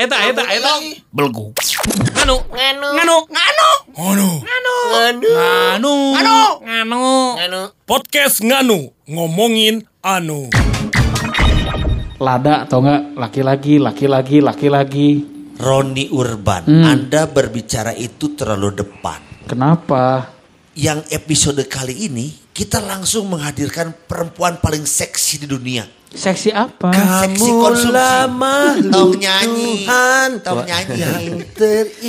eta eta eta belgu. Nganu, nganu, nganu, nganu, nganu, nganu, Anu. nganu, nganu. Podcast nganu ngomongin anu. Lada atau enggak laki-laki, laki-laki, laki-laki. Roni Urban, Hmm. Anda berbicara itu terlalu depan. Kenapa? Yang episode kali ini kita langsung menghadirkan perempuan paling seksi di dunia. Seksi apa? Seksi konsumsi. Tong nyanyi. Tong nyanyi.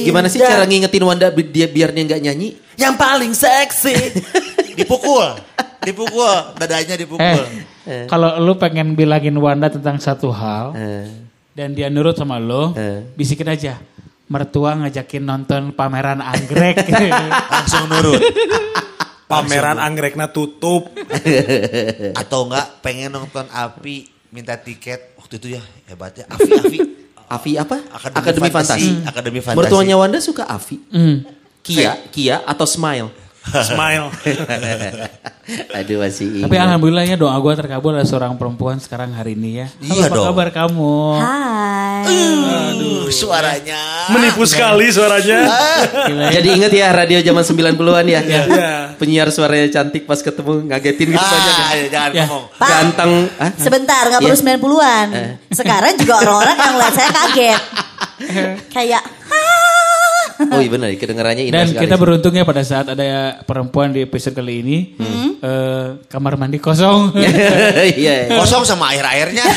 Gimana sih cara ngingetin Wanda bi- dia biar dia nggak nyanyi? Yang paling seksi. Dipukul. Dipukul. Dadanya dipukul. Eh, kalau lu pengen bilangin Wanda tentang satu hal Eh, dan dia nurut sama lo, Eh. bisikin aja. Mertua ngajakin nonton pameran anggrek. Langsung nurut. Pameran anggrekna tutup. Atau enggak pengen nonton api minta tiket. Waktu itu ya hebatnya. Afi, Afi. Avi apa? Akademi Fantasi. Akademi Fantasi. Mertuanya Wanda suka Avi. Hmm. Kia, Kia atau Smile. Smile. Aduh masih Tapi ingat. alhamdulillah ya doa gue terkabul ada seorang perempuan sekarang hari ini ya. Iya apa dong. kabar kamu? Hai. Aduh, suaranya. Menipu sekali suaranya. Gila ya. Jadi inget ya radio zaman 90-an ya. Iya. Penyiar suaranya cantik pas ketemu ngagetin gitu banyak. ya. Ah, ya, jangan Ya. ngomong. Pak. Ganteng. Hah? Sebentar, nggak perlu Iya. 90-an. Sekarang juga orang-orang yang lihat saya kaget. Kayak, Oh iya benar, kedengarannya indah Dan sekali. kita beruntung ya pada saat ada perempuan di episode kali ini. eh, kamar mandi kosong. Iya. iya. Kosong sama air-airnya.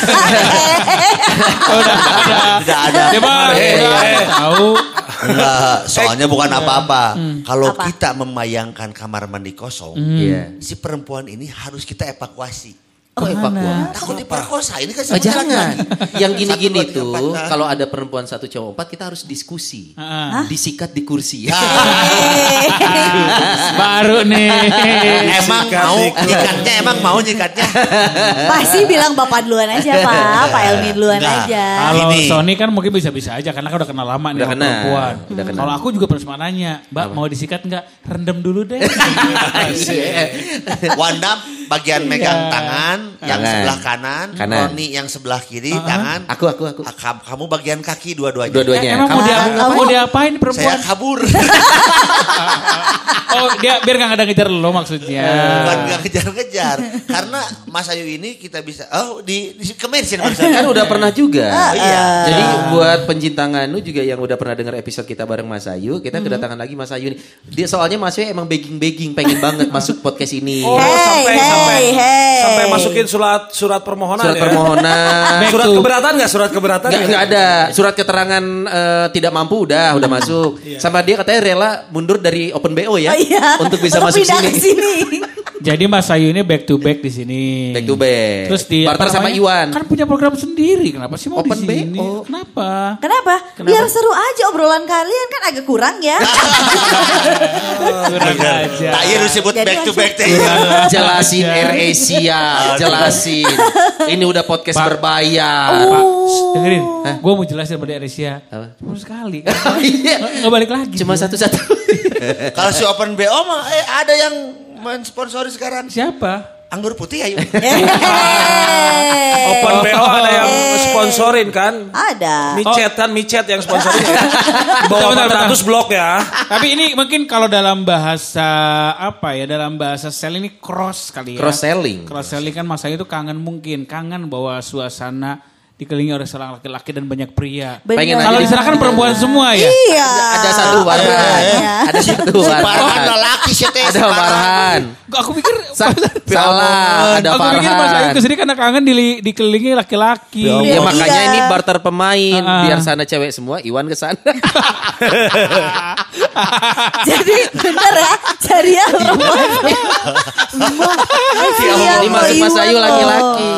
udah ada. Tidak ada. Coba Eh, udah eh. tahu. Enggak, soalnya bukan apa-apa. Kalau Apa? kita memayangkan kamar mandi kosong, Iya. si perempuan ini harus kita evakuasi. Oh, evakuasi. Takut diperkosa, ini kan Oh, jangan. Yang gini-gini tuh, nah. kalau ada perempuan satu cowok empat, kita harus diskusi. Heeh. Disikat di kursi. Ya, Baru nih. emang Sikat mau nyikatnya, emang mau nyikatnya. pasti bilang bapak duluan aja pak, Pak Elmi duluan Enggak. aja. Kalau Ini. Sony kan mungkin bisa-bisa aja karena kan udah kenal lama nih Udah sama kenal, perempuan. kenal. Kalau aku juga pernah nanya, Mbak mau disikat nggak? Rendam dulu deh. Wanda bagian megang Iya. tangan, yang Tangan. sebelah kanan, Kanan. Roni yang sebelah kiri, tangan. Aku, aku, aku. Kamu bagian kaki dua-duanya. Dua-duanya. Emang mau Kamu- dia kamu- mau diapain Saya perempuan? kabur. Oh dia biar nggak ada ngejar lo maksudnya. Bukan nggak kejar-kejar. Karena Mas Ayu ini kita bisa, oh di, di barusan. Kan udah pernah juga. iya. Jadi buat pencinta Nganu juga yang udah pernah dengar episode kita bareng Mas Ayu, kita kedatangan lagi Mas Ayu nih. Dia soalnya Mas Ayu emang begging-begging pengen banget masuk podcast ini. Oh, Hey, sampai hey, sampai hey. sampai masukin surat surat permohonan Surat ya. permohonan. Surat keberatan nggak? Surat keberatan Nggak, nggak ada surat keterangan eh, tidak mampu udah udah masuk. Sama dia katanya rela mundur dari Open BO ya Oh iya. untuk bisa Untuk masuk sini. ke sini. Jadi Mas Ayu ini back to back di sini. Back to back. Terus di Barter sama namanya? Iwan. Kan punya program sendiri. Kenapa sih mau Open di sini? BO. Kenapa? Kenapa? Biar seru aja obrolan kalian kan agak kurang ya. Kurang aja. Tak iya lu sebut Jadi back to back teh. jelasin Air Asia, jelasin. Ini udah podcast Pak. berbayar. Pak, shh, dengerin. Gue mau jelasin pada Aresia. Apa? Cuma sekali. Iya. Nggak nggak balik lagi. Cuma satu-satu. Kalau si Open BO mah eh, ada yang mensponsori sekarang. Siapa? Anggur putih ayo. Hey. Open BO ada yang sponsorin kan? Ada. Micet kan, micet yang sponsorin ya. Bawah Bentar, bentar, 400 blok ya. Tapi ini mungkin kalau dalam bahasa apa ya? Dalam bahasa sel ini cross kali ya. Cross selling. Cross selling kan masa itu kangen mungkin. Kangen bahwa suasana dikelilingi oleh seorang laki-laki dan banyak pria. Bener. Pengen Kalau di sana kan perempuan semua ya. Iya. Ada satu warhan. Iya. Ada satu Farhan warhan. lelaki sih teh. Ada warhan. Aku pikir Sa- Salah, ada Aku pikir Mas Ayu Farhan. ke sini karena kangen dili- dikelilingi laki-laki. Ya Iya. makanya ini barter pemain Ah. biar sana cewek semua, Iwan ke sana. Jadi bener ya, jadi ya perempuan. Ini masuk Mas Ayu laki-laki.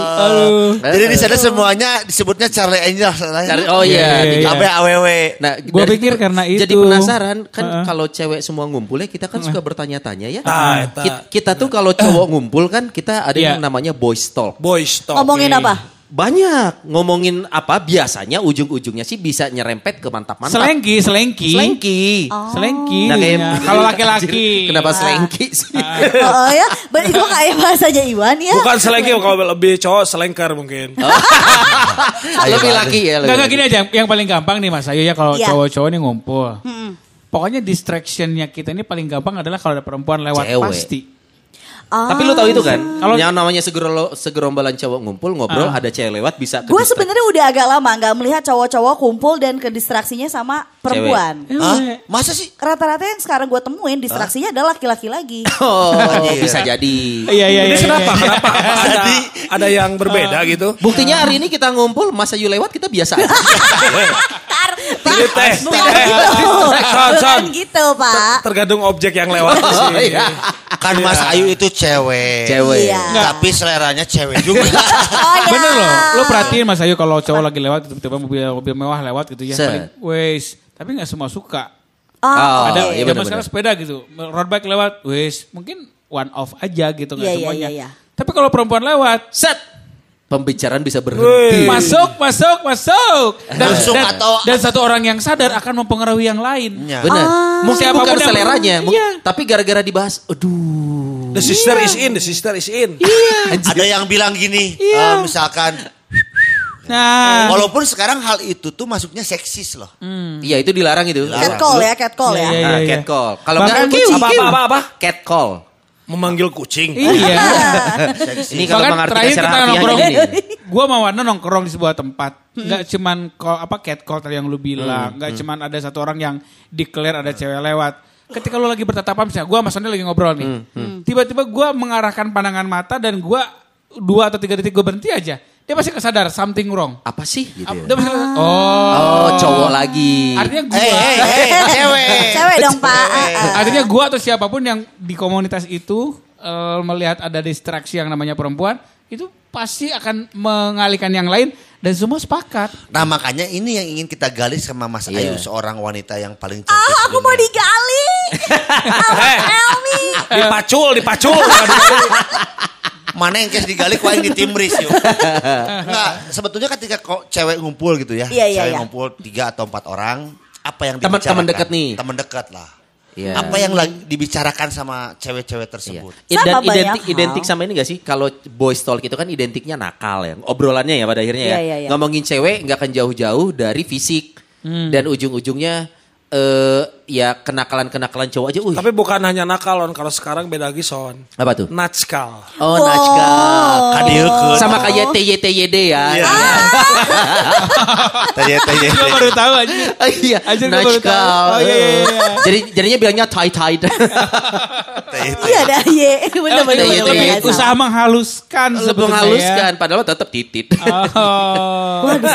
Jadi di sana semuanya disebutnya Charlie Angel. Cari- oh iya, Iya, di- iya. Sampai AWW. Nah, Gua dari- pikir karena Jadi itu. penasaran kan Heeh. kalau cewek semua ngumpul ya kita kan suka bertanya-tanya ya. Nah, eta. Kita, kita tuh kalau cowok ngumpul kan kita ada Iya. yang namanya boys talk. Boys talk. Ngomongin apa? Banyak ngomongin apa biasanya ujung-ujungnya sih bisa nyerempet ke mantap-mantap. Selengki, selengki. Selengki. Selengki. Nah, kayak- ya. Kalau laki-laki. Kenapa selengki sih? Oh ya, berarti itu kayak bahasanya Iwan ya. Bukan selengki, kalau lebih cowok selengkar mungkin. lebih laki ya. Lebih enggak gini aja. Yang paling gampang nih Mas Ayu ya kalau Iya. cowok-cowok nih ngumpul. Pokoknya distractionnya kita ini paling gampang adalah kalau ada perempuan lewat Cewek. pasti. Tapi lu tahu itu kan? Kalau- yang namanya segerolo, segerombolan cowok ngumpul ngobrol ada cewek lewat bisa Gue sebenarnya udah agak lama nggak melihat cowok-cowok kumpul dan ke distraksinya sama perempuan. Hah? Masa sih? Rata-rata yang sekarang gue temuin distraksinya adalah laki-laki lagi. Oh, Anjir. bisa jadi. Iya, iya, Ini iya. kenapa? iya. Kenapa? Apa ada, Jadi- ada yang berbeda gitu? Buktinya hari ini kita ngumpul, Mas Ayu lewat kita biasa aja. Tar, Ini teh, bukan gitu. Son, son. Bukan gitu, Pak. Tergantung objek yang lewat di Oh, sini. iya. Kan Mas Ayu itu cewek. Cewek. Iya. Tapi seleranya cewek juga. Oh, ya. Bener loh, lo perhatiin Mas Ayu kalau cowok lagi lewat tiba-tiba mobil mobil mewah lewat gitu ya. Paling, Wes, tapi nggak semua suka. Oh, Oh, ada iya zaman benar-benar. sekarang sepeda gitu, road bike lewat, wes, mungkin one off aja gitu nggak Iya, iya, semuanya. iya, iya. Tapi kalau perempuan lewat, Set. Pembicaraan bisa berhenti. masuk, masuk, masuk. Dan, dan, atau- dan satu orang yang sadar akan mempengaruhi yang lain. Ya. Benar. Mungkin Siapa pun bukan yang- seleranya, mung- Iya. tapi gara-gara dibahas, aduh. The sister is in, the sister is in. Ada yang bilang gini, Iya. eh, misalkan, Nah, walaupun sekarang hal itu tuh masuknya seksis loh. Iya itu dilarang itu. Catcall ya, catcall Iya, ya. iya, Nah, iya. catcall. Kalau enggak kucing. Apa, apa, apa, apa? Catcall. Memanggil kucing. iya. Ini kalau Bahkan mengartikan terakhir kita nongkrong, ini. gue sama Wana nongkrong di sebuah tempat. Nggak cuman call, apa catcall tadi yang lu bilang. Nggak cuman ada satu orang yang declare ada cewek lewat. Ketika lu lagi bertatapan misalnya, gue sama Sony lagi ngobrol nih. Tiba-tiba gue mengarahkan pandangan mata dan gue dua atau tiga detik gue berhenti aja. Dia pasti kesadar something wrong. Apa sih gitu ya? Dia pasti kesadar, oh. Oh, cowok lagi. Artinya gue, Hei, hei, hei, cewek. Cewek dong, Pak. Ah, ah. artinya gue atau siapa pun yang di komunitas itu eh, melihat ada distraksi yang namanya perempuan, itu pasti akan mengalihkan yang lain dan semua sepakat. Nah makanya ini yang ingin kita gali sama Mas Iya. Ayu, seorang wanita yang paling cantik. Ah, aku mau digali. Help me. Dipacul, dipacul. Mana yang kes digali, kau yang ditimbris yuk. Enggak, sebetulnya ketika kok cewek ngumpul gitu ya, Iya, iya, cewek iya. ngumpul tiga atau empat orang, apa yang Teman- dibicarakan? teman dekat nih. Teman dekat lah. Iya. Apa yang lagi dibicarakan sama cewek-cewek Iya. tersebut? I- Sama Dan banyak identik, hal. identik sama ini gak sih? Kalau boys talk itu kan identiknya nakal ya. Obrolannya ya pada akhirnya ya. Iya, iya, iya. Ngomongin cewek nggak akan jauh-jauh dari fisik. Hmm. Dan ujung-ujungnya eh ya kenakalan-kenakalan cowok aja. Uh, Tapi bukan hanya nakal, On. kalau sekarang beda lagi, Son. apa tuh? Natskal. Oh, Oh. Najkal. Kadilkeun. Sama kayak TYTYD ya. Iya. Tanya tanya. Gue baru tahu aja. Iya, tahu. Oh, iya, iya, iya. Jadi jadinya bilangnya tie tied. Iya dah, ye. Bener bener Iya, bener. iya, bener. usaha menghaluskan Lu sebetulnya menghaluskan ya. padahal tetap titit. Oh. Aku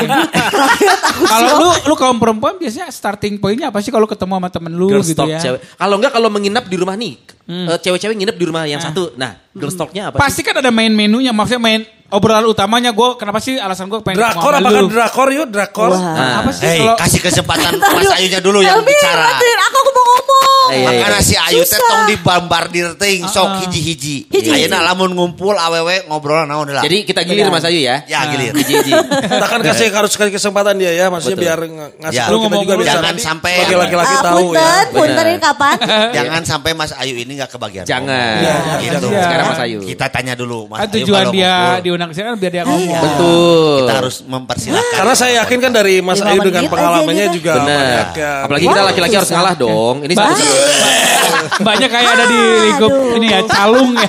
Kalau lu lu kaum perempuan biasanya starting pointnya apa sih kalau ketemu sama temen lu gitu ya? Kalau enggak kalau menginap di rumah nih, eh, cewek-cewek nginep di rumah yang satu. Nah, girls talknya apa sih? Pasti kan ada main menunya, maksudnya main obrolan utamanya gue kenapa sih alasan gue pengen Drakor, apakah lu? drakor yuk? Drakor. Nah, Apa sih Hei, kalau kasih kesempatan Mas. Ayunya dulu yang Helmi, bicara. bantuin aku, aku mau ngomong. Iya, iya. Makanya si Ayu teh tong dibombardir ting sok hiji-hiji. Hiji-hiji. Ayeuna lamun ngumpul awewe ngobrol naon lah. Jadi kita gilir Mas Ayu ya. ya gilir. Hiji-hiji. Kita kan kasih harus kasih kesempatan dia ya, maksudnya Betul. biar ng- ngasih Ya. kita ngomong juga bisa jangan sampai sebagai laki-laki Ah, tahu ya. punten, punten kapan? Jangan sampai Mas Ayu ini nggak kebagian. Jangan. Gitu. Iya. Sekarang Mas Ayu. Kita tanya dulu Mas kan Ayu tujuan kalau dia ngumpul, diundang ke sini kan biar dia ngomong. Iya. Betul. Kita harus mempersilahkan. Karena saya yakin kan dari Mas Ayu dengan pengalamannya gitu. juga Benar. banyak. Apalagi kita laki-laki harus ngalah dong. Ini satu- Banyak kayak ada di lingkup Aduh. ini ya calung ya.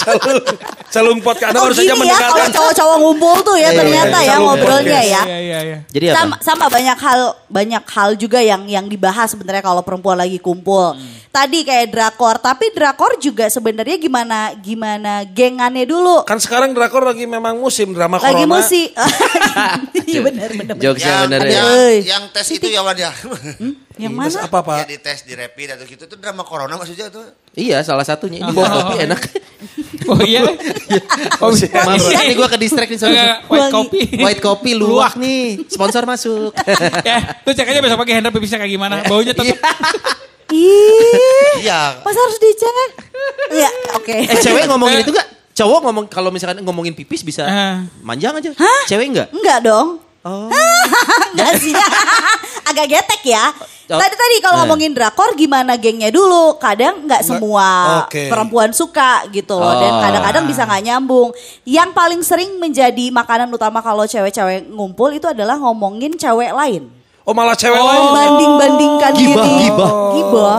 calung, calung pot karena Oh baru saja gini ya, kalau mendengarkan. cowok-cowok ngumpul tuh ya Iya, ternyata iya, ya calung ngobrolnya ya. Iya iya iya. Jadi apa? sama sama banyak hal banyak hal juga yang yang dibahas sebenarnya kalau perempuan lagi kumpul. Tadi kayak drakor, tapi drakor juga sebenarnya gimana gimana gengannya dulu. Kan sekarang drakor lagi memang musim drama Lagi corona. musik. Iya benar benar. Jokes yang ya. yang, yang tes itu ya Wan ya. Yang Tes mana? apa pak? Ya di tes di rapid atau gitu itu drama corona maksudnya tuh. Iya salah satunya. Ini bawa kopi enak. Oh iya. Oh, Maaf, ini gue ke distract nih. sorry. White coffee. White kopi luwak nih. Sponsor masuk. ya, lu cek aja besok pagi Hendra pipisnya kayak gimana. Baunya tetap. Ih, Iya. masa harus dicek? Iya, oke. eh cewek ngomongin itu gak? Cowok ngomong kalau misalkan ngomongin pipis bisa Ah. manjang aja. Cewek enggak? Enggak dong. Oh. Enggak sih. Agak getek ya. Oh. Tadi tadi kalau Nah. ngomongin drakor gimana gengnya dulu. Kadang nggak semua Oke. perempuan suka gitu loh. Dan Oh. kadang-kadang bisa nggak nyambung. Yang paling sering menjadi makanan utama kalau cewek-cewek ngumpul itu adalah ngomongin cewek lain. Oh malah cewek lain. Membanding-bandingkan Gibah, gibah. Gibah.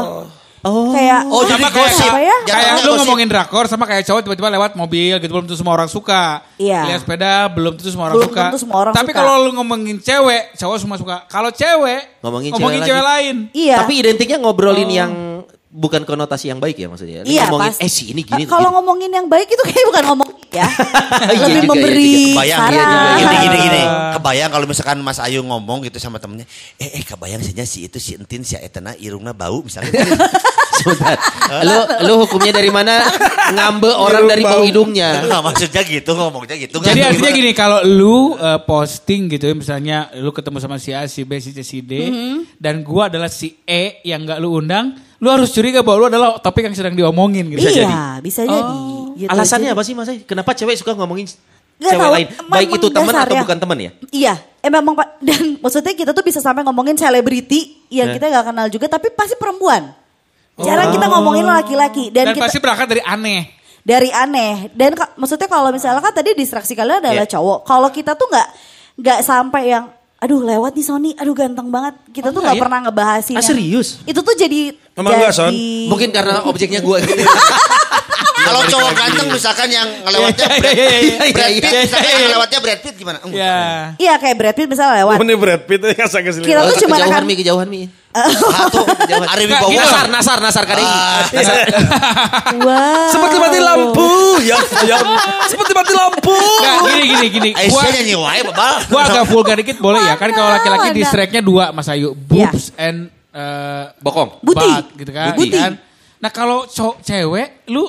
Oh. Kayak Oh, jadi Sama kayak, gosip. apa ya? kayak Jatuhnya lu gosip. ngomongin drakor sama kayak cowok tiba-tiba lewat mobil gitu belum tentu semua orang suka. Iya. Lihat sepeda belum tentu semua orang Belum suka. tentu semua orang Tapi suka. kalau lu ngomongin cewek, cowok semua suka. Kalau cewek Ngomongin ngomongin, cewek cewek, lain. Iya. Tapi identiknya ngobrolin yang bukan konotasi yang baik ya maksudnya. Lu Iya ngomongin pasti. eh si ini gini. Kalau gini. ngomongin yang baik itu kayak bukan ngomong ya. Iya Lebih juga, memberi iya juga. Kebayang saran. iya juga. Gini gini gini. Kebayang kalau misalkan Mas Ayu ngomong gitu sama temennya, eh eh kebayang saja si itu si Entin si Etena irungna bau misalnya. Sebentar. lu lu hukumnya dari mana? Ngambil orang dari bau hidungnya. Nah, maksudnya gitu ngomongnya gitu. Jadi Nggak, artinya gimana? gini, kalau lu uh, posting gitu ya, misalnya lu ketemu sama si A, si B, si C, si D, Mm-hmm. dan gua adalah si E yang gak lu undang, lu harus curiga bahwa lu adalah topik yang sedang diomongin gitu. Bisa jadi. Iya, bisa jadi. Gitu. Alasannya Jadi- apa sih Mas? Kenapa cewek suka ngomongin Nggak cewek tahu, lain? emang- Baik itu emang teman atau ya. bukan teman ya? Iya, eh, memang Pak. Dan maksudnya kita tuh bisa sampai ngomongin selebriti yang Eh. kita gak kenal juga, tapi pasti perempuan. Jarang kita ngomongin laki-laki dan, Dan kita pasti berangkat dari aneh. dari aneh. Dan maksudnya kalau misalnya kan tadi distraksi kalian adalah Iya. cowok. Kalau kita tuh nggak nggak sampai yang aduh lewat nih Sony, aduh ganteng banget. Kita tuh Oh, enggak nggak ya? pernah ngebahasin. Ah, yang- serius? Itu tuh jadi Emang jadi, enggak, Son? Mungkin karena objeknya gue. Kalau cowok ganteng misalkan yang ngelewatnya Iya, Brad, iya, iya, iya. Brad Iya, Pitt, iya, misalkan yang ngelewatnya Brad Pitt gimana? Hmm. Ya. Iya kayak Brad Pitt misalnya lewat. Oh, ini Brad Pitt ya kasih Kita tuh cuma kejauhan akan mi, kejauhan mi. Satu, Ari Wibowo. Nasar, nasar, nasar kadang. Nasar. Wow. Seperti mati lampu. Ya, ya. Seperti mati lampu. Nggak, gini, gini, gini. Gua, Aisyah nyanyi wae babal. gua agak vulgar dikit boleh ya? Kan kalau laki-laki mana. distractnya dua Mas Ayu. Boobs and eh, Bokong. Buti. butt gitu kan. Buti. kan? Nah kalau cowok cewek, lu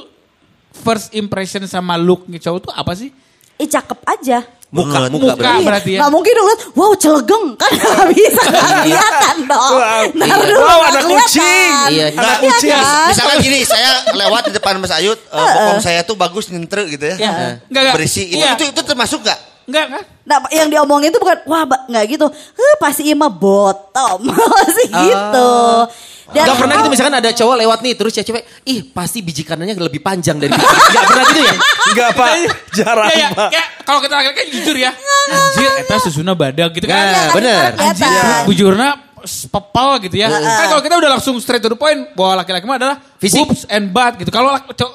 first impression sama looknya cowok tuh apa sih? Ih cakep aja. Muka, Muka muka, berarti. berarti ya. Nggak mungkin dong lihat, wow celegeng. Kan nggak bisa, nggak kelihatan dong. Wow. Ntar Iya. dulu Wow, ada kelihatan. kucing. Iya, Nggak, Iya kucing. kan? Misalkan gini, saya lewat di depan Mas Ayut, eh, bokong saya tuh bagus nyentre gitu ya. Iya. Nggak. Berisi. Itu, Iya. itu, itu termasuk gak? Enggak kan? Nah, yang diomongin itu bukan wah ba- nggak gitu. Huh, pasti Ima bottom. Masih gitu. Dan Gak pernah gitu misalkan ada cowok lewat nih terus ya cewek, ih pasti biji kanannya lebih panjang dari biji. Gak pernah gitu ya? Enggak pak. Jarang Ya, ya, pak. ya, kalau kita laki-laki kan jujur ya. Anjir, eta susuna badak gitu kan. Nah, Kan bener. Anjir, bujurna pepal gitu ya. Kan kalau kita udah langsung straight to the point bahwa laki-laki mah adalah Fisik. boobs and butt gitu. Kalau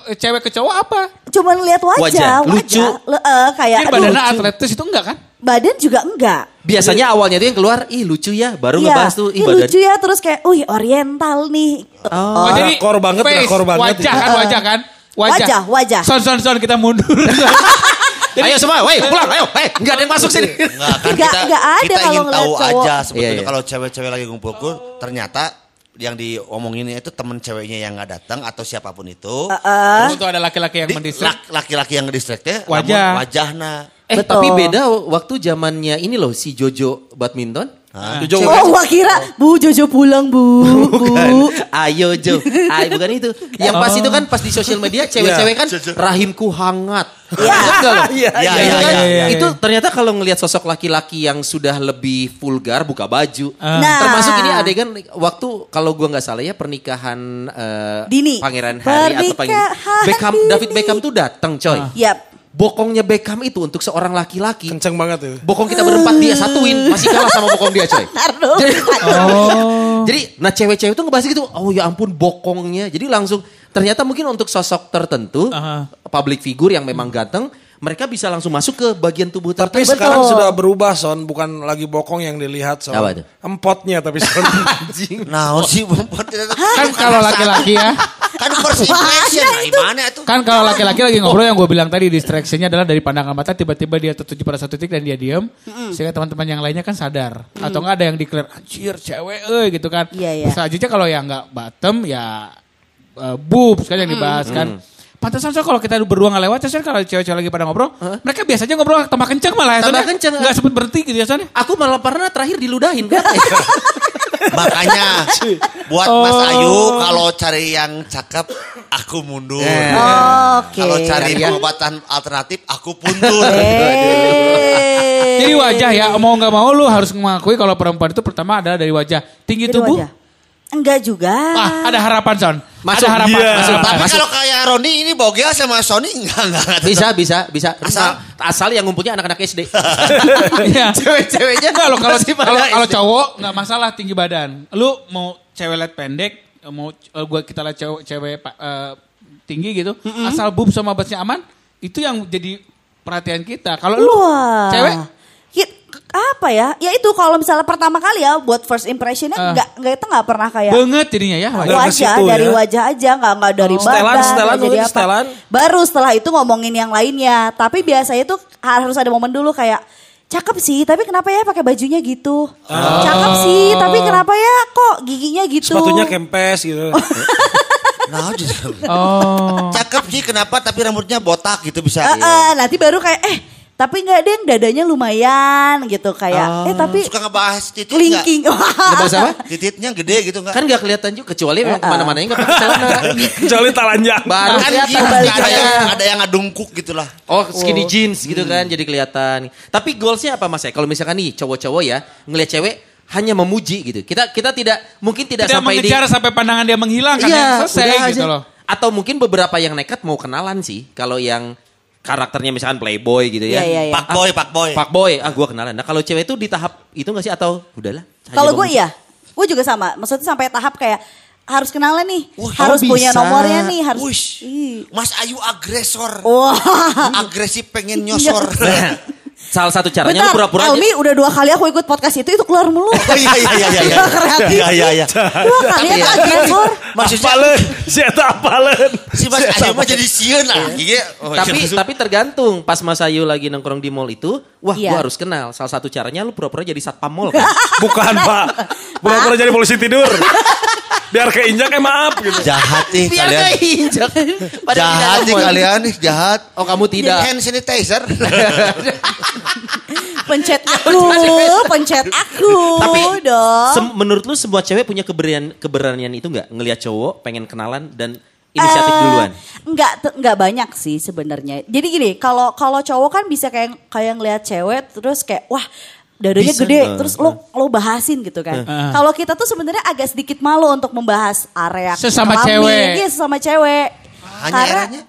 cewek ke cowok apa? Cuman lihat wajah, Wajah, lucu. Le- eh, kayak Jadi aduh, badannya lucu. atletis itu enggak kan? Badan juga enggak. Biasanya awalnya tuh yang keluar, ih lucu ya, baru Iya, ngebahas tuh, ih ih, badan. lucu ya terus kayak, wih oriental nih. Oh. drakor banget, face, drakor banget Wajah itu. kan, wajah kan? Wajah, wajah. Son, son, son, kita mundur. Ayo semua, woi pulang, ayo, hei, nggak ada yang masuk sini. Enggak kan Nggak- kita, nggak ada kita kalau ingin tahu cowok. aja sebetulnya Iya, iya. kalau cewek-cewek lagi ngumpul ternyata yang diomonginnya itu temen ceweknya yang nggak datang atau siapa pun itu. Terus itu ada laki-laki yang Di- mendistrak. lak- laki-laki yang ngedistract Wajah. wajahna. Eh Betul. tapi beda waktu zamannya ini loh si Jojo badminton. Jojo Oh, gua kira Bu Jojo pulang, Bu. Bu. Ayo Jo, Ayo bukan itu. Yang pas itu kan pas di sosial media cewek-cewek kan rahimku hangat. Iya. Iya, iya, Itu iya, iya, iya, Itu ternyata kalau ngelihat sosok laki-laki yang sudah lebih vulgar buka baju. Nah. Termasuk ini adegan waktu kalau gua nggak salah ya pernikahan eh, Dini. Pangeran Harry atau Pangeran Pernikahan Beckham dini. David Beckham tuh datang coy. Yap. Bokongnya Beckham itu untuk seorang laki-laki. Kenceng banget tuh. Bokong kita berempat dia satuin masih kalah sama bokong dia coy. Ntar dulu. Jadi, jadi nah cewek-cewek itu ngebahas gitu, oh ya ampun bokongnya. Jadi langsung ternyata mungkin untuk sosok tertentu, Aha. public figure yang memang ganteng, mereka bisa langsung masuk ke bagian tubuh Tapi tertentu. sekarang sudah berubah Son, bukan lagi bokong yang dilihat Son. Apa itu? Empotnya tapi Son. Anjing. Nah, sih tidak Kan kalau laki-laki ya. Kan first impression. Nah, gimana itu? Kan kalau laki-laki lagi ngobrol yang gue bilang tadi distraksinya adalah dari pandangan mata tiba-tiba dia tertuju pada satu titik dan dia diem sehingga teman-teman yang lainnya kan sadar atau enggak ada yang declare anjir cewek eh gitu kan. Iya, iya. Bisa aja kalau yang enggak bottom ya uh, boobs kan yang dibahas kan. Pantesan so kalau kita berdua nggak lewat, saya kalau cewek-cewek lagi pada ngobrol, mereka biasanya ngobrol tambah kenceng malah ya. Tambah Soalnya kenceng. Nggak sempet berhenti gitu ya Soalnya. Aku malah pernah terakhir diludahin kan. Makanya buat Mas Oh. Ayu kalau cari yang cakep aku mundur. Eh. Oke. Kalau cari Ya. pengobatan alternatif aku puntur. Eh. Jadi wajah ya, mau nggak mau lu harus mengakui kalau perempuan itu pertama adalah dari wajah. Tinggi Jadi tubuh, wajah. Enggak juga. ah ada harapan Son. Masuk. ada harapan. Iya. Masuk. Tapi Masuk. kalau kayak Roni ini bogel sama Sony enggak enggak. enggak. Bisa, bisa, bisa. Asal- asal yang ngumpulnya anak-anak SD. Iya. Cewek-ceweknya Kalau kalau kalau kalau cowok nggak masalah tinggi badan. Lu mau cewek liat pendek, mau eh, gua kita liat cewek cewek eh, tinggi gitu, asal boob sama buttnya aman, itu yang jadi perhatian kita. Kalau lu Wah. cewek apa ya? Ya itu kalau misalnya pertama kali ya buat first impressionnya Ah. nggak nggak itu nggak pernah kayak banget jadinya ya. Ke wajah situ dari ya. wajah aja nggak nggak dari Oh. badan Setelan, setelan jadi apa. setelan. baru setelah itu ngomongin yang lainnya tapi biasanya tuh harus ada momen dulu kayak cakep sih tapi kenapa ya pakai bajunya gitu cakep sih tapi kenapa ya kok giginya gitu Sepatunya kempes gitu. Nah, Oh. cakep sih kenapa tapi rambutnya botak gitu bisa. Eh, eh, nanti baru kayak eh tapi nggak deh dadanya lumayan gitu kayak eh tapi Suka ngebahas titit enggak? linking Ngebahas apa? Tititnya gede gitu enggak? Kan gak kelihatan juga kecuali memang ke mana-mananya nggak pakai celana. Kecuali telanjang. Baru kan kelihatan gitu, ada yang ada yang ngadungkuk gitu lah. Oh skinny jeans gitu kan jadi kelihatan. Tapi goalsnya apa mas ya? Kalau misalkan nih cowok-cowok ya ngelihat cewek hanya memuji gitu. Kita kita tidak mungkin tidak, Tidak sampai di mengejar sampai pandangan dia menghilang kan Iya, ya. selesai gitu aja. loh. Atau mungkin beberapa yang nekat mau kenalan sih. Kalau yang karakternya misalkan playboy gitu ya. Iya, iya, iya. Pak boy, pak boy. Pak boy, ah gua kenalan. Nah kalau cewek itu di tahap itu gak sih atau udahlah? Kalau gue iya, gue juga sama. Maksudnya sampai tahap kayak harus kenalan nih, Wah, harus punya bisa. nomornya nih, harus. Wush. Ih. Mas Ayu agresor. Wah. Agresif pengen nyosor. Salah satu caranya Bentar, lu pura-pura aja. Elmi udah dua kali aku ikut podcast itu, itu keluar mulu. Oh iya iya iya iya. Gak kreatif. Iya iya iya. Dua kali ya ya- agresor. Maksudnya Apalen, si Eta apalen. si Mas Ayu mah jadi sieun ah. Gigi. Oh, tapi iya. tapi tergantung pas Mas Ayu lagi nongkrong di mall itu, wah Iya. gua harus kenal. Salah satu caranya lu pura-pura jadi satpam mall kan. Bukan pak. Pura-pura jadi polisi tidur. Biar keinjak eh maaf gitu. jahat nih Biar kalian. keinjak. Padahal Jahat nih kalian nih, jahat. Oh kamu tidak. Hand sanitizer. Pencet aku, pencet aku Tapi dong. sem- menurut lu semua cewek punya keberanian keberanian itu nggak ngelihat cowok pengen kenalan dan inisiatif Eh, duluan? Enggak, enggak banyak sih sebenarnya. Jadi gini, kalau kalau cowok kan bisa kayak kayak ngelihat cewek terus kayak wah dadanya Bisa, gede, eh, terus lo lo bahasin gitu kan. Kalau kita tuh sebenarnya agak sedikit malu untuk membahas area Sesama kelamin. cewek. Iya, sesama cewek. Hanya Karena eranya?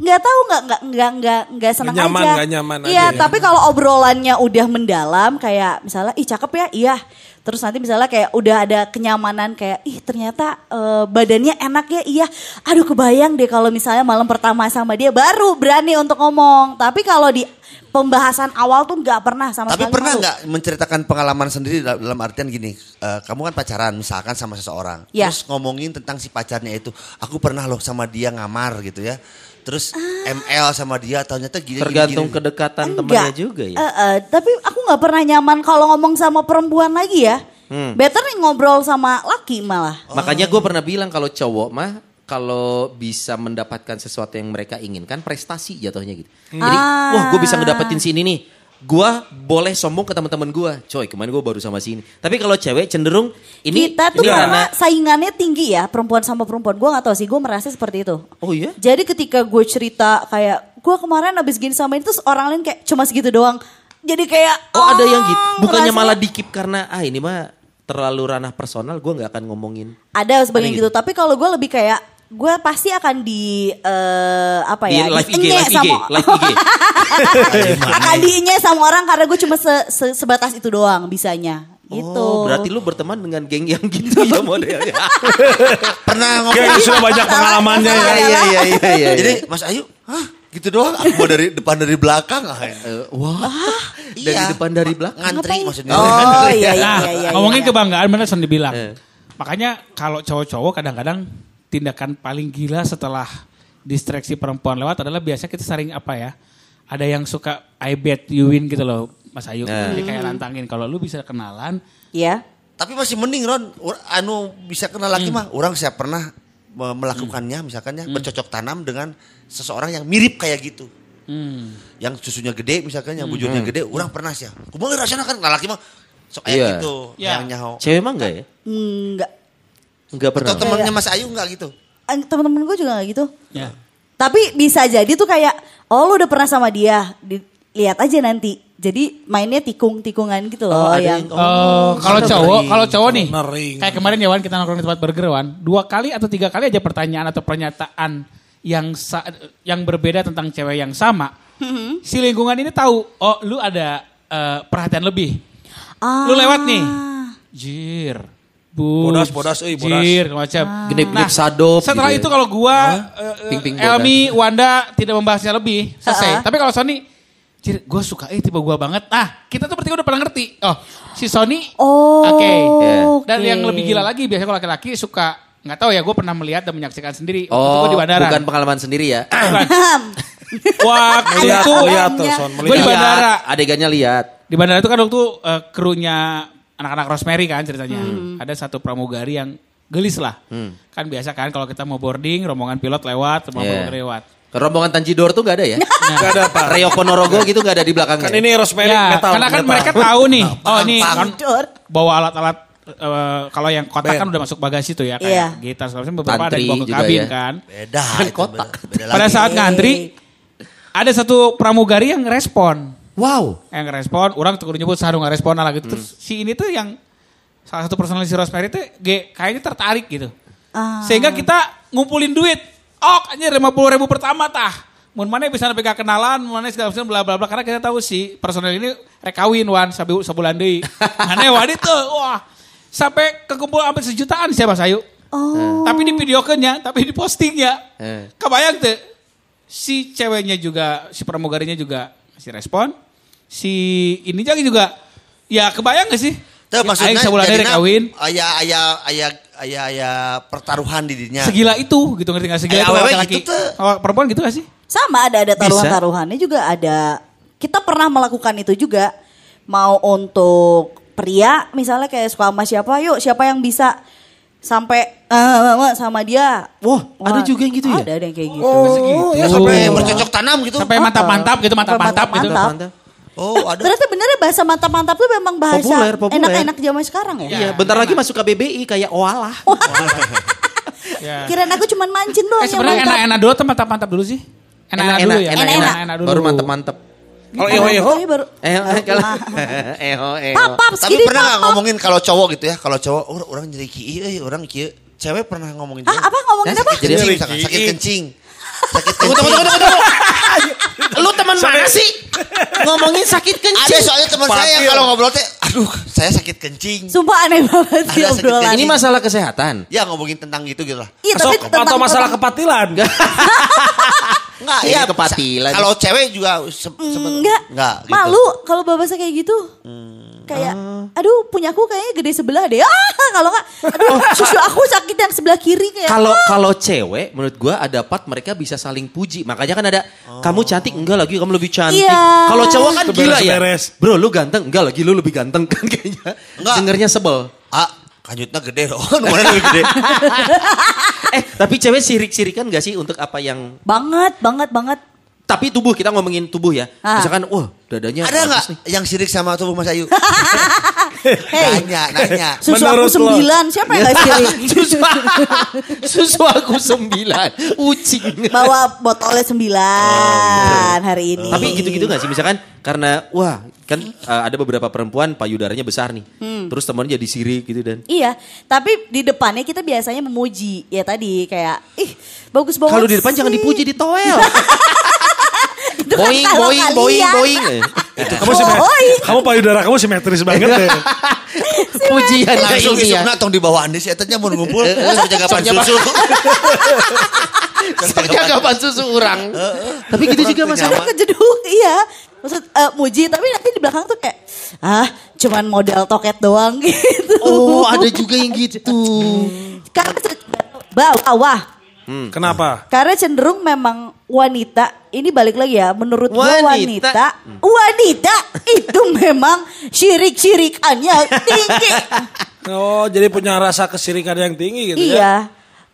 Nggak tahu nggak nggak nggak nggak nggak senang Nggak nyaman, aja. nggak nyaman Iya, aja ya. tapi kalau obrolannya udah mendalam kayak misalnya ih cakep ya, iya. Terus nanti misalnya kayak udah ada kenyamanan kayak ih ternyata eh, badannya enak ya, iya. Aduh kebayang deh kalau misalnya malam pertama sama dia baru berani untuk ngomong. Tapi kalau di pembahasan awal tuh nggak pernah sama Tapi sekali pernah nggak menceritakan pengalaman sendiri dal- dalam artian gini, eh, kamu kan pacaran misalkan sama seseorang, Ya. terus ngomongin tentang si pacarnya itu, aku pernah loh sama dia ngamar gitu ya, terus ML sama dia, ternyata gini. Tergantung gini, gini. kedekatan Enggak. temannya juga ya. Eh, eh, tapi aku nggak pernah nyaman kalau ngomong sama perempuan lagi ya. Hmm. Better nih ngobrol sama laki malah. Makanya gue pernah bilang kalau cowok mah kalau bisa mendapatkan sesuatu yang mereka inginkan prestasi jatuhnya gitu. Jadi Ah. wah gue bisa ngedapetin sini nih. Gue boleh sombong ke teman-teman gue. Coy kemarin gue baru sama sini. Tapi kalau cewek cenderung ini kita tuh ini karena saingannya tinggi ya perempuan sama perempuan. Gue nggak tahu sih, gue merasa seperti itu. Oh iya? Jadi ketika gue cerita kayak gue kemarin abis gini sama ini terus orang lain kayak cuma segitu doang. Jadi kayak Oh ada yang gitu. Bukannya ngerasanya- malah dikip karena ah ini mah terlalu ranah personal. Gue nggak akan ngomongin. ada sebagian Ada gitu. Tapi kalau gue lebih kayak gue pasti akan di eh, apa Di ya? live IG, dienye live IG, sama live IG. akan diinye sama orang karena gue cuma se- se- sebatas itu doang bisanya. Gitu. Oh, berarti lu berteman dengan geng yang gitu ya modelnya. Pernah ngomong. Kayak sudah banyak pengalamannya ya. Iya, iya, iya, iya. Jadi Mas Ayu, hah gitu doang? Aku mau dari depan dari belakang ah. Eh, Wah, dari Iya. depan dari belakang. Ngantri Ngapain? maksudnya. Oh iya iya Nah, iya. iya, ngomongin iya. kebanggaan bener Son dibilang. Eh. Makanya kalau cowok-cowok kadang-kadang tindakan paling gila setelah distraksi perempuan lewat adalah biasa kita sering apa ya? Ada yang suka I bet you win gitu loh, Mas Ayu. Jadi kayak nantangin kalau lu bisa kenalan, Ya. Tapi masih mending Ron, anu bisa kenal lagi mah. Orang saya pernah me- melakukannya misalkan ya bercocok tanam dengan seseorang yang mirip kayak gitu. hmm, Yang susunya gede misalkan, yang bujurnya gede, orang pernah sih. Kumaha rasanya kan laki mah sok kayak Iya. gitu, Iya. yang nyaho. Cewek mah enggak ya? Enggak. Enggak pernah. Atau temannya Mas Ayu enggak gitu? Eh, Temen-temen gue juga gak gitu. ya. Tapi bisa jadi tuh kayak, oh lu udah pernah sama dia, Di- lihat aja nanti. Jadi mainnya tikung-tikungan gitu loh. Oh, ada yang, Oh, kalau cowok, kalau cowok nih, kayak kemarin ya Wan kita nongkrong di tempat burger Wan, dua kali atau tiga kali aja pertanyaan atau pernyataan yang yang berbeda tentang cewek yang sama, si lingkungan ini tahu, oh lu ada eh, perhatian lebih, Ah. lu lewat nih, jir, bu, Bodas, bodas, euy, bodas. jir, macam. Genip-genip sadop Setelah gitu itu ya. kalau gua, eh, Ping-ping eh, Elmi, Wanda tidak membahasnya lebih, selesai. Ah. Tapi kalau Sony, jir, gue suka eh tipe gua banget. Nah, kita tuh bertiga udah pernah ngerti. Oh, si Sony Oh. Oke. Iya. Dan oke. yang lebih gila lagi biasanya kalau laki-laki suka nggak tahu ya gue pernah melihat dan menyaksikan sendiri waktu itu Oh, gue di bandara. bukan pengalaman sendiri ya. Waktu Melihat, itu melihat tuh, Son. gue di bandara. Adegannya lihat. Di bandara itu kan waktu uh, krunya anak-anak Rosemary kan ceritanya. Ada satu pramugari yang gelis lah. Kan biasa kan kalau kita mau boarding rombongan pilot lewat, rombongan Iya. pramugari lewat. Rombongan Tanjidor tuh gak ada ya? Gak ada Pak. Reo Ponorogo gitu gak ada di belakangnya. Kan ini Rosemary Ya, metal. karena kan metal. mereka tahu nih. Oh ini kan bawa alat-alat eh, kalau yang kotak kan udah masuk bagasi tuh ya kayak gitar segala macam beberapa ada Tantri yang bawa ke juga kabin ya. kan. Beda. Kan kotak. beda- beda Pada saat ngantri ada satu pramugari yang respon. Wow. Yang respon, orang tuh kudu nyebut sarung nggak respon lah gitu. Terus si ini tuh yang salah satu personalis si Rosemary tuh ge, kayaknya tertarik gitu. Ah. Sehingga kita ngumpulin duit. Ok, anjir 50 ribu pertama tah. Mun mana bisa sampai kenalan, mana segala macam bla bla bla karena kita tahu si personel ini rek kawin wan sabu sebulan deui. Aneh wan itu. Wah. Sampai kekumpul sampai sejutaan sih Mas Ayu. Oh. Tapi di videokannya, tapi di postingnya. Eh. Kebayang tuh. Si ceweknya juga, si pramugarinya juga masih respon. Si ini jadi juga, ya kebayang gak sih? Tuh, maksudnya Aing sebulan dari kawin. Aya aya aya aya aya pertaruhan di dirinya. Segila itu gitu ngerti gak? Segila Eh, itu laki-laki. gitu tuh. Oh, perempuan gitu gak sih? Sama ada ada taruhan-taruhannya juga ada. Kita pernah melakukan itu juga. Mau untuk pria misalnya kayak suka sama siapa, yuk siapa yang bisa sampai eh, sama dia. Wah, ada juga yang gitu ya? Ada ada yang kayak gitu. Oh, ya sampai bercocok tanam gitu. Sampai mantap-mantap gitu, mantap-mantap gitu. Mantap. Oh, ada. Ternyata benernya bahasa mantap-mantap tuh memang bahasa Populer, populer. enak-enak zaman sekarang ya. Iya, bentar lagi masuk KBBI kayak oalah. Ya. Kirain aku cuman mancing doang Eh yang sebenarnya enak-enak dulu atau mantap-mantap dulu sih? Enak-enak dulu ya? enak-enak. Dulu. Baru mantep-mantep. Kalau Eho Eho. Baru Eh, kalau eho eho. papap Tapi pernah nggak ngomongin kalau cowok gitu ya? Kalau cowok oh, orang jadi kieu euy, orang kieu. Cewek pernah ngomongin Ah, apa ngomongin apa? Sakit kencing, Jadi misalkan, kieu. sakit kencing. Sakit kencing. tunggu, tunggu, tunggu, tunggu. Lu teman mana sih? Ngomongin sakit Ada kencing. soalnya teman saya yang kalau ngobrol teh, aduh, saya sakit kencing. Sumpah aneh banget sih Ada obrolan. Ini masalah kesehatan. Ya ngomongin tentang gitu gitu lah. Iya, tapi tentang atau masalah tentang- kepatilan. Enggak, Ini ya kepatilan. Kalau cewek juga se Enggak, enggak gitu. malu kalau babasnya kayak gitu. Kayak, aduh punyaku kayaknya gede sebelah deh. Ah, kalau enggak, aduh susu aku sakit yang sebelah kiri kayak. Kalau kalau cewek menurut gua ada part mereka bisa saling puji. Makanya kan ada kamu cantik enggak lagi kamu lebih cantik. Iya. Kalau cowok kan gila ya. Bro lu ganteng enggak lagi lu lebih ganteng kan kayaknya. Enggak. Dengernya sebel. Ah, kanjutnya gede dong. Mana lebih gede? Eh tapi cewek sirik-sirikan gak sih untuk apa yang banget, banget, banget. Tapi tubuh kita ngomongin tubuh ya. Ah. Misalkan wah dadanya Ada nggak yang sirik sama tubuh Mas Ayu? Hey, nanya, nanya. susu Menurut aku lo. sembilan, siapa yang gak sirik? susu, susu aku sembilan. Ucing. Bawa botolnya sembilan hari ini. Tapi gitu-gitu gak sih? Misalkan karena wah kan uh, ada beberapa perempuan payudaranya besar nih. Hmm. Terus temennya jadi sirik gitu dan. Iya, tapi di depannya kita biasanya memuji. Ya tadi kayak, ih bagus banget Kalau di depan jangan sih." dipuji di toel. Itu kan boing, kalau boing, boing, kalian. boing. Kamu sih, kamu payudara kamu simetris banget deh. Pujian Langsung ya. isukna tong di bawah andi sih etanya mau ngumpul. Terus jaga pan Sok susu. Jagapan susu orang. Tapi gitu juga mas. Nyaman. Kadang kejeduk, iya. Maksud eh, muji, tapi nanti di belakang tuh kayak, ah cuman modal toket doang gitu. Oh ada juga yang gitu. Karena se- bawah. Kenapa? Karena cenderung memang wanita, ini balik lagi ya, menurut gue Wanita. wanita, wanita itu memang syirik-syirikannya tinggi. Oh, jadi punya rasa kesirikan yang tinggi gitu ya? iya.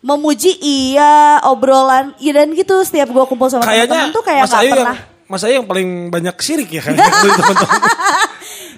Memuji iya, obrolan, iya dan gitu setiap gue kumpul sama teman-teman tuh kayak Mas gak Ayu yang pernah. Mas Ayu yang paling banyak sirik ya kayaknya dari teman-teman.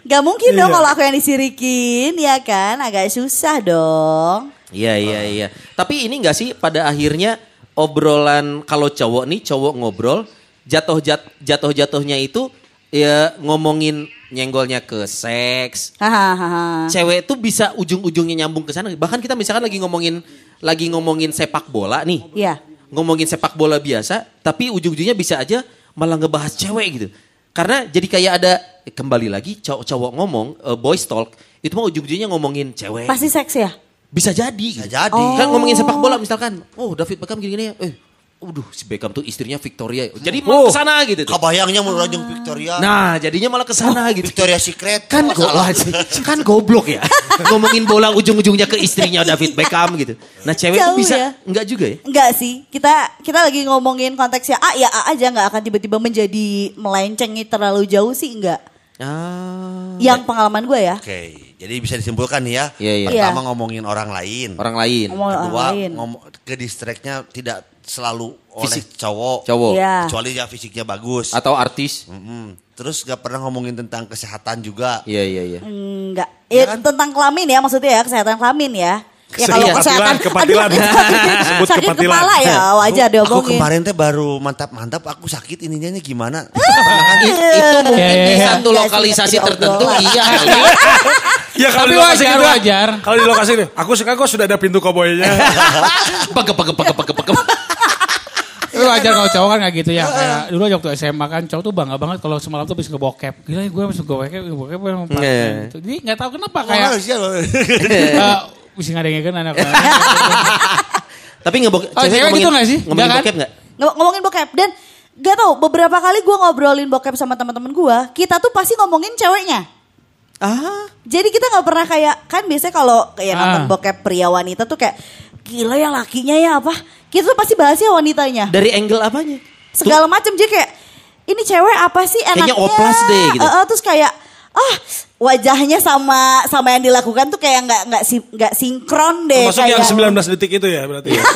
Gak mungkin dong Iya. kalau aku yang disirikin, ya kan? Agak susah dong. Iya iya iya. Tapi ini enggak sih pada akhirnya obrolan kalau cowok nih cowok ngobrol jatuh jat, jatuh jatuhnya itu ya ngomongin nyenggolnya ke seks. Hahaha. Cewek tuh bisa ujung-ujungnya nyambung ke sana. Bahkan kita misalkan lagi ngomongin lagi ngomongin sepak bola nih. Iya. Ngomongin sepak bola biasa, tapi ujung-ujungnya bisa aja malah ngebahas cewek gitu. Karena jadi kayak ada kembali lagi cowok-cowok ngomong eh, boys talk itu mah ujung-ujungnya ngomongin cewek. Pasti seks ya? Bisa jadi. Bisa jadi. Kan ngomongin sepak bola misalkan, oh David Beckham gini-gini ya. Eh, Waduh, si Beckham tuh istrinya Victoria. Jadi malah Oh. ke sana gitu tuh. Kabayangnya mau rajung Victoria. Nah, jadinya malah ke sana gitu. Victoria Secret. Kan go kan goblok ya. Ngomongin bola ujung-ujungnya ke istrinya David Beckham gitu. Nah, cewek tuh Jauh bisa ya. enggak juga ya? Enggak sih, kita kita lagi ngomongin konteksnya A ya A aja nggak akan tiba-tiba menjadi melencengi terlalu jauh sih enggak. Ah. Yang pengalaman gue ya. Oke, jadi bisa disimpulkan nih ya. Iya, iya. Pertama Iya. ngomongin orang lain. Orang lain. Ngomong orang Kedua, lain. ngomong ke distreknya tidak selalu oleh Fisik. cowok. Cowok. Iya. Kecuali ya fisiknya bagus. Atau artis. Mm-mm. Terus gak pernah ngomongin tentang kesehatan juga. Iya, iya, iya. Enggak. Ya, tentang kelamin ya maksudnya ya, kesehatan kelamin ya. Ya kalau Kepatilan, kesehatan kepatilan. aduh, sakit, Sebut sakit kepatilan. kepala ya wajar Aku diomongin. kemarin teh baru mantap-mantap, aku sakit ininya nih gimana? I- itu mungkin Iya, iya, di iya. satu Enggak sih, lokalisasi jadi tertentu iya. Ya kalau Tapi di lokasi wajar, gitu, wajar. Kalau di lokasi ini, aku suka kok sudah ada pintu koboynya. Pegep pegep pegep pegep pegep. Tapi wajar kalau cowok kan gak gitu ya. Kayak dulu aja waktu SMA kan cowok tuh bangga banget kalau semalam tuh bisa ngebokep. Gila ya gue bisa ngebokep, ngebokep Iya. gitu. Jadi gak tahu kenapa kayak bisa ngadengin anak Tapi ngebok Oh, cewek gitu nggak sih? Ngomongin Nggak kan? bokep nggak? Ng- ngomongin bokep dan gak tau beberapa kali gue ngobrolin bokep sama teman-teman gue, kita tuh pasti ngomongin ceweknya. Ah. Jadi kita nggak pernah kayak kan biasanya kalau kayak Ah. nonton bokep pria wanita tuh kayak gila ya lakinya ya apa? Kita tuh pasti bahasnya wanitanya. Dari angle apanya? Segala macam jadi kayak ini cewek apa sih enaknya? Kayaknya oplas deh, gitu. Eh, eh, terus kayak ah wajahnya sama sama yang dilakukan tuh kayak nggak nggak si- nggak sinkron deh Masuk kayak yang 19 detik itu ya berarti. ya?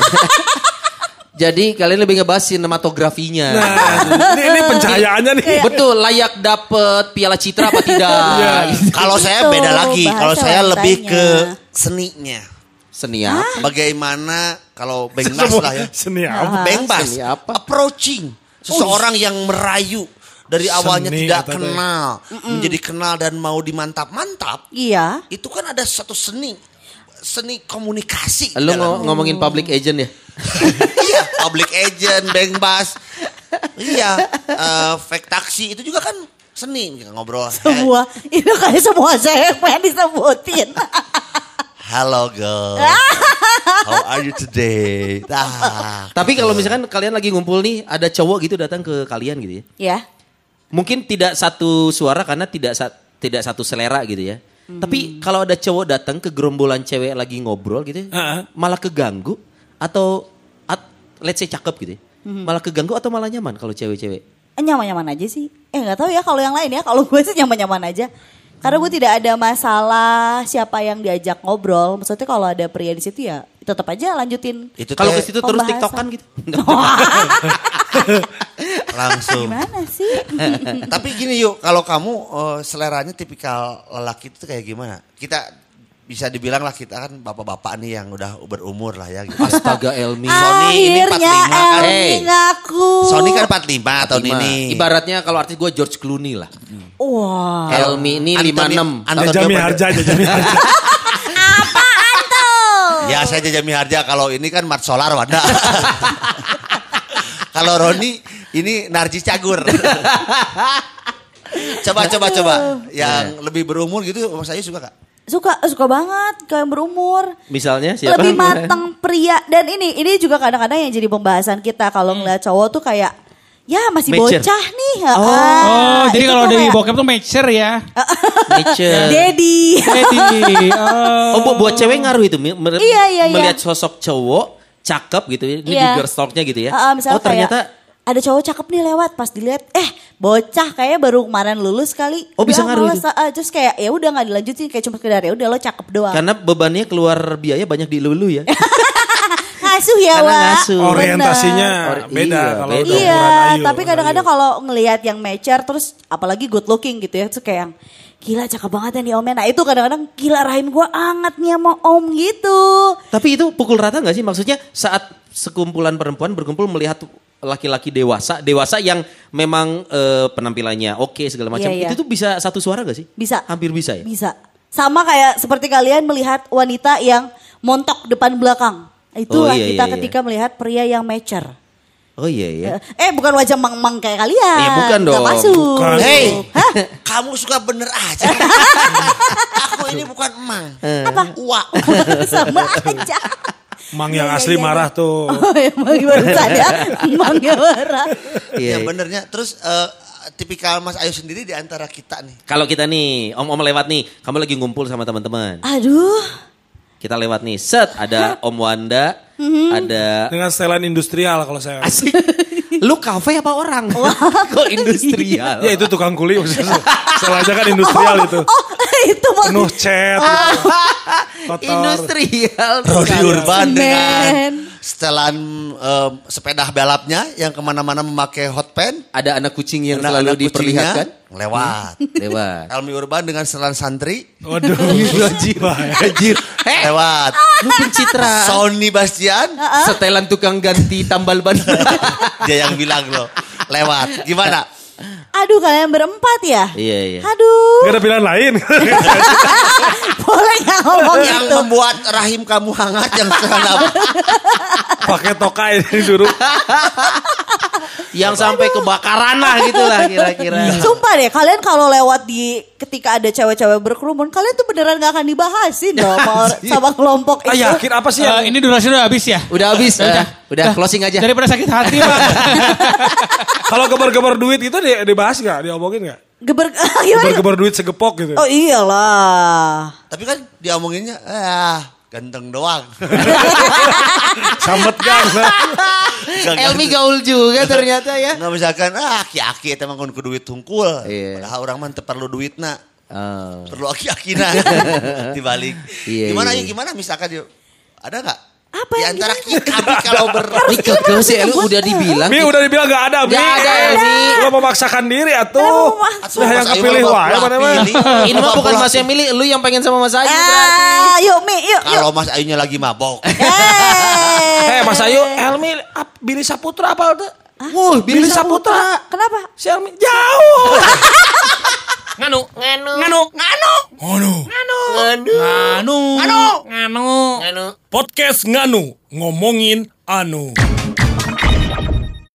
Jadi kalian lebih ngebahas sinematografinya. Nah, ini, ini pencahayaannya nih. Betul, layak dapet piala citra apa tidak? Iya. Kalau saya beda lagi. Kalau saya lebih ke seninya. Seni apa? Bagaimana kalau bengbas lah ya. Seni apa? Bengbas. Seni apa? Approaching. Seseorang yang merayu. Dari awalnya Seni tidak ya? kenal. Menjadi kenal dan mau dimantap-mantap. Iya. Itu kan ada satu seni. Seni komunikasi. Lu dalam- ngomongin public agent ya? iya, public agent, bengbas. iya, eh, fake taksi itu juga kan seni kita ngobrol. Eh, Semua itu kayak semua saya pengen disebutin. Hello girl. How are you today? Ah. Tapi kalau misalkan kalian lagi ngumpul nih, ada cowok gitu datang ke kalian gitu ya. ya. Mungkin tidak satu suara karena tidak sa- tidak satu selera gitu ya. Tapi kalau ada cowok datang ke gerombolan cewek lagi ngobrol gitu, ya, Heeh. malah keganggu atau at, let's say cakep gitu ya. Malah keganggu atau malah nyaman kalau cewek-cewek? Nyaman-nyaman aja sih. Eh nggak tahu ya kalau yang lain ya. Kalau gue sih nyaman-nyaman aja. Karena gue tidak ada masalah siapa yang diajak ngobrol. Maksudnya kalau ada pria di situ ya tetap aja lanjutin. Itu Kalau ke situ terus tiktokan gitu. langsung. Gimana sih? Tapi gini yuk, kalau kamu eh, seleranya tipikal lelaki itu kayak gimana? Kita bisa dibilang lah kita kan bapak-bapak nih yang udah berumur lah ya. Gitu. Astaga Elmi. Sony ini Akhirnya 45 kan. Elmi Hey. ngaku. Sony kan 45 tahun Lima. ini. Ibaratnya kalau artis gue George Clooney lah. Wah. Elmi ini Anthony- 56. Anthony Jami Ber- harja aja, jami harja. Ya saya Jami Harja kalau ini kan Mat Solar Wanda. kalau Roni ini Narjis Cagur. coba coba coba yang lebih berumur gitu saya suka kak. Suka suka banget kalau yang berumur. Misalnya siapa? Lebih matang pria dan ini ini juga kadang-kadang yang jadi pembahasan kita kalau ngeliat cowok tuh kayak ya masih Mature. bocah nih. Oh. Oh, jadi itu kalau tuh dari kayak, bokep tuh mature ya. Nature. Daddy. Jadi, oh. Oh, bu- buat cewek ngaruh itu mer- Iya, iya, iya. melihat sosok cowok cakep gitu ya. Ini di Iya. girl stalknya gitu ya. Ah, ah, misalnya oh ternyata kayak ada cowok cakep nih lewat pas dilihat eh bocah kayaknya baru kemarin lulus kali. Oh, bisa ngaruh males, ah, terus kayak ya udah nggak dilanjutin kayak cuma sekedar ya udah lo cakep doang. karena bebannya keluar biaya banyak di lulu ya. ngasuh ya Karena Wak. ngasuh. Orientasinya Or- beda iya, kalau beda. Iya, ayu, tapi kadang-kadang kalau ngelihat yang mature terus apalagi good looking gitu ya, terus kayak yang gila cakep banget ya nih omnya. Nah itu kadang-kadang gila rahim gue anget nih sama om gitu. Tapi itu pukul rata nggak sih? Maksudnya saat sekumpulan perempuan berkumpul melihat laki-laki dewasa, dewasa yang memang eh, penampilannya oke segala macam, Iya, iya. itu tuh bisa satu suara gak sih? Bisa. Hampir bisa ya. Bisa. Sama kayak seperti kalian melihat wanita yang montok depan belakang. Itulah Oh, iya, kita iya, iya. ketika melihat pria yang mature. Oh iya ya. Eh bukan wajah mang-mang kayak kalian. Iya, bukan Nggak dong. masuk. Bukan. Hei, Hah? kamu suka bener aja. Aku ini bukan emang. Apa? Uak. Sama aja. Mang Iya, yang iya, asli iya, marah iya. tuh. Oh, emang barusan ya. Mang yang marah. Iya. Ya benernya. Terus eh, tipikal Mas Ayu sendiri di antara kita nih. Kalau kita nih, om-om lewat nih, kamu lagi ngumpul sama teman-teman. Aduh. Kita lewat nih, set ada Om Wanda, Mhm. ada Dengan setelan industrial kalau saya. asik. Lu kafe apa orang? Kok industrial? Ya itu tukang kuli maksudnya. Setelahnya kan industrial itu. Oh itu mah. Penuh cat. gitu. Kotor. Industrial. Rodi Urban dengan. Setelan eh, sepeda balapnya yang ke mana-mana memakai hot pen. Ada anak kucing yang Anak-anak selalu diperlihatkan. Lewat. Lewat. Helmi Urban dengan setelan santri. Waduh. Anjir. Anjir. Lewat. lu pencitraan. Sony Bastian. Setelan tukang ganti tambal ban. Dia yang bilang loh. Lewat. Gimana? Aduh kalian berempat ya? Iya, iya. Aduh. Gak ada pilihan lain. Boleh gak ngomong yang gitu? membuat rahim kamu hangat yang sekarang Pakai tokai dulu. yang sampai kebakaran lah gitu lah kira-kira. Sumpah deh, kalian kalau lewat di ketika ada cewek-cewek berkerumun, kalian tuh beneran gak akan dibahasin dong sama, kelompok Ah itu. yakin apa sih yang Eh, ini durasi udah habis ya? Udah habis, udah, udah Dah. closing aja. Daripada sakit hati pak. kalau gebar-gebar duit itu di, dibahas gak? Diomongin gak? Geber, gimana? Gebar-gebar duit segepok gitu. Oh iyalah. Tapi kan diomonginnya, ah ganteng doang. Sambet gang. Elmi gaul juga ternyata ya. Nah misalkan, ah aki-aki itu emang kudu duit tungkul. Iya. Padahal orang mah perlu duit nak. Oh. Perlu aki-aki nak. Dibalik. Iya, gimana iya. ya gimana misalkan yuk. Ada nggak? Apa Di yang antara kami kalau ber... Ini kekeh sih Elmi udah dibilang. Mi udah dibilang gak ada, Mi. Gak ada, Mi. Lo memaksakan diri atuh. Udah yang kepilih mah. Ini mah bukan Mas yang milih, lu yang pengen sama Mas Ayu berarti. Ah, yuk Mi, yuk, yuk. Kalau Mas Ayunya lagi mabok. Eh, Eh Mas Ayu, Elmi, Billy Saputra apa udah? Wuh, Billy Saputra. Kenapa? Si Elmi jauh. Nganu. Nganu. Nganu. Nganu. Nganu. Nganu. Anu. Nganu. Anu. Nganu. Podcast Nganu, ngomongin anu.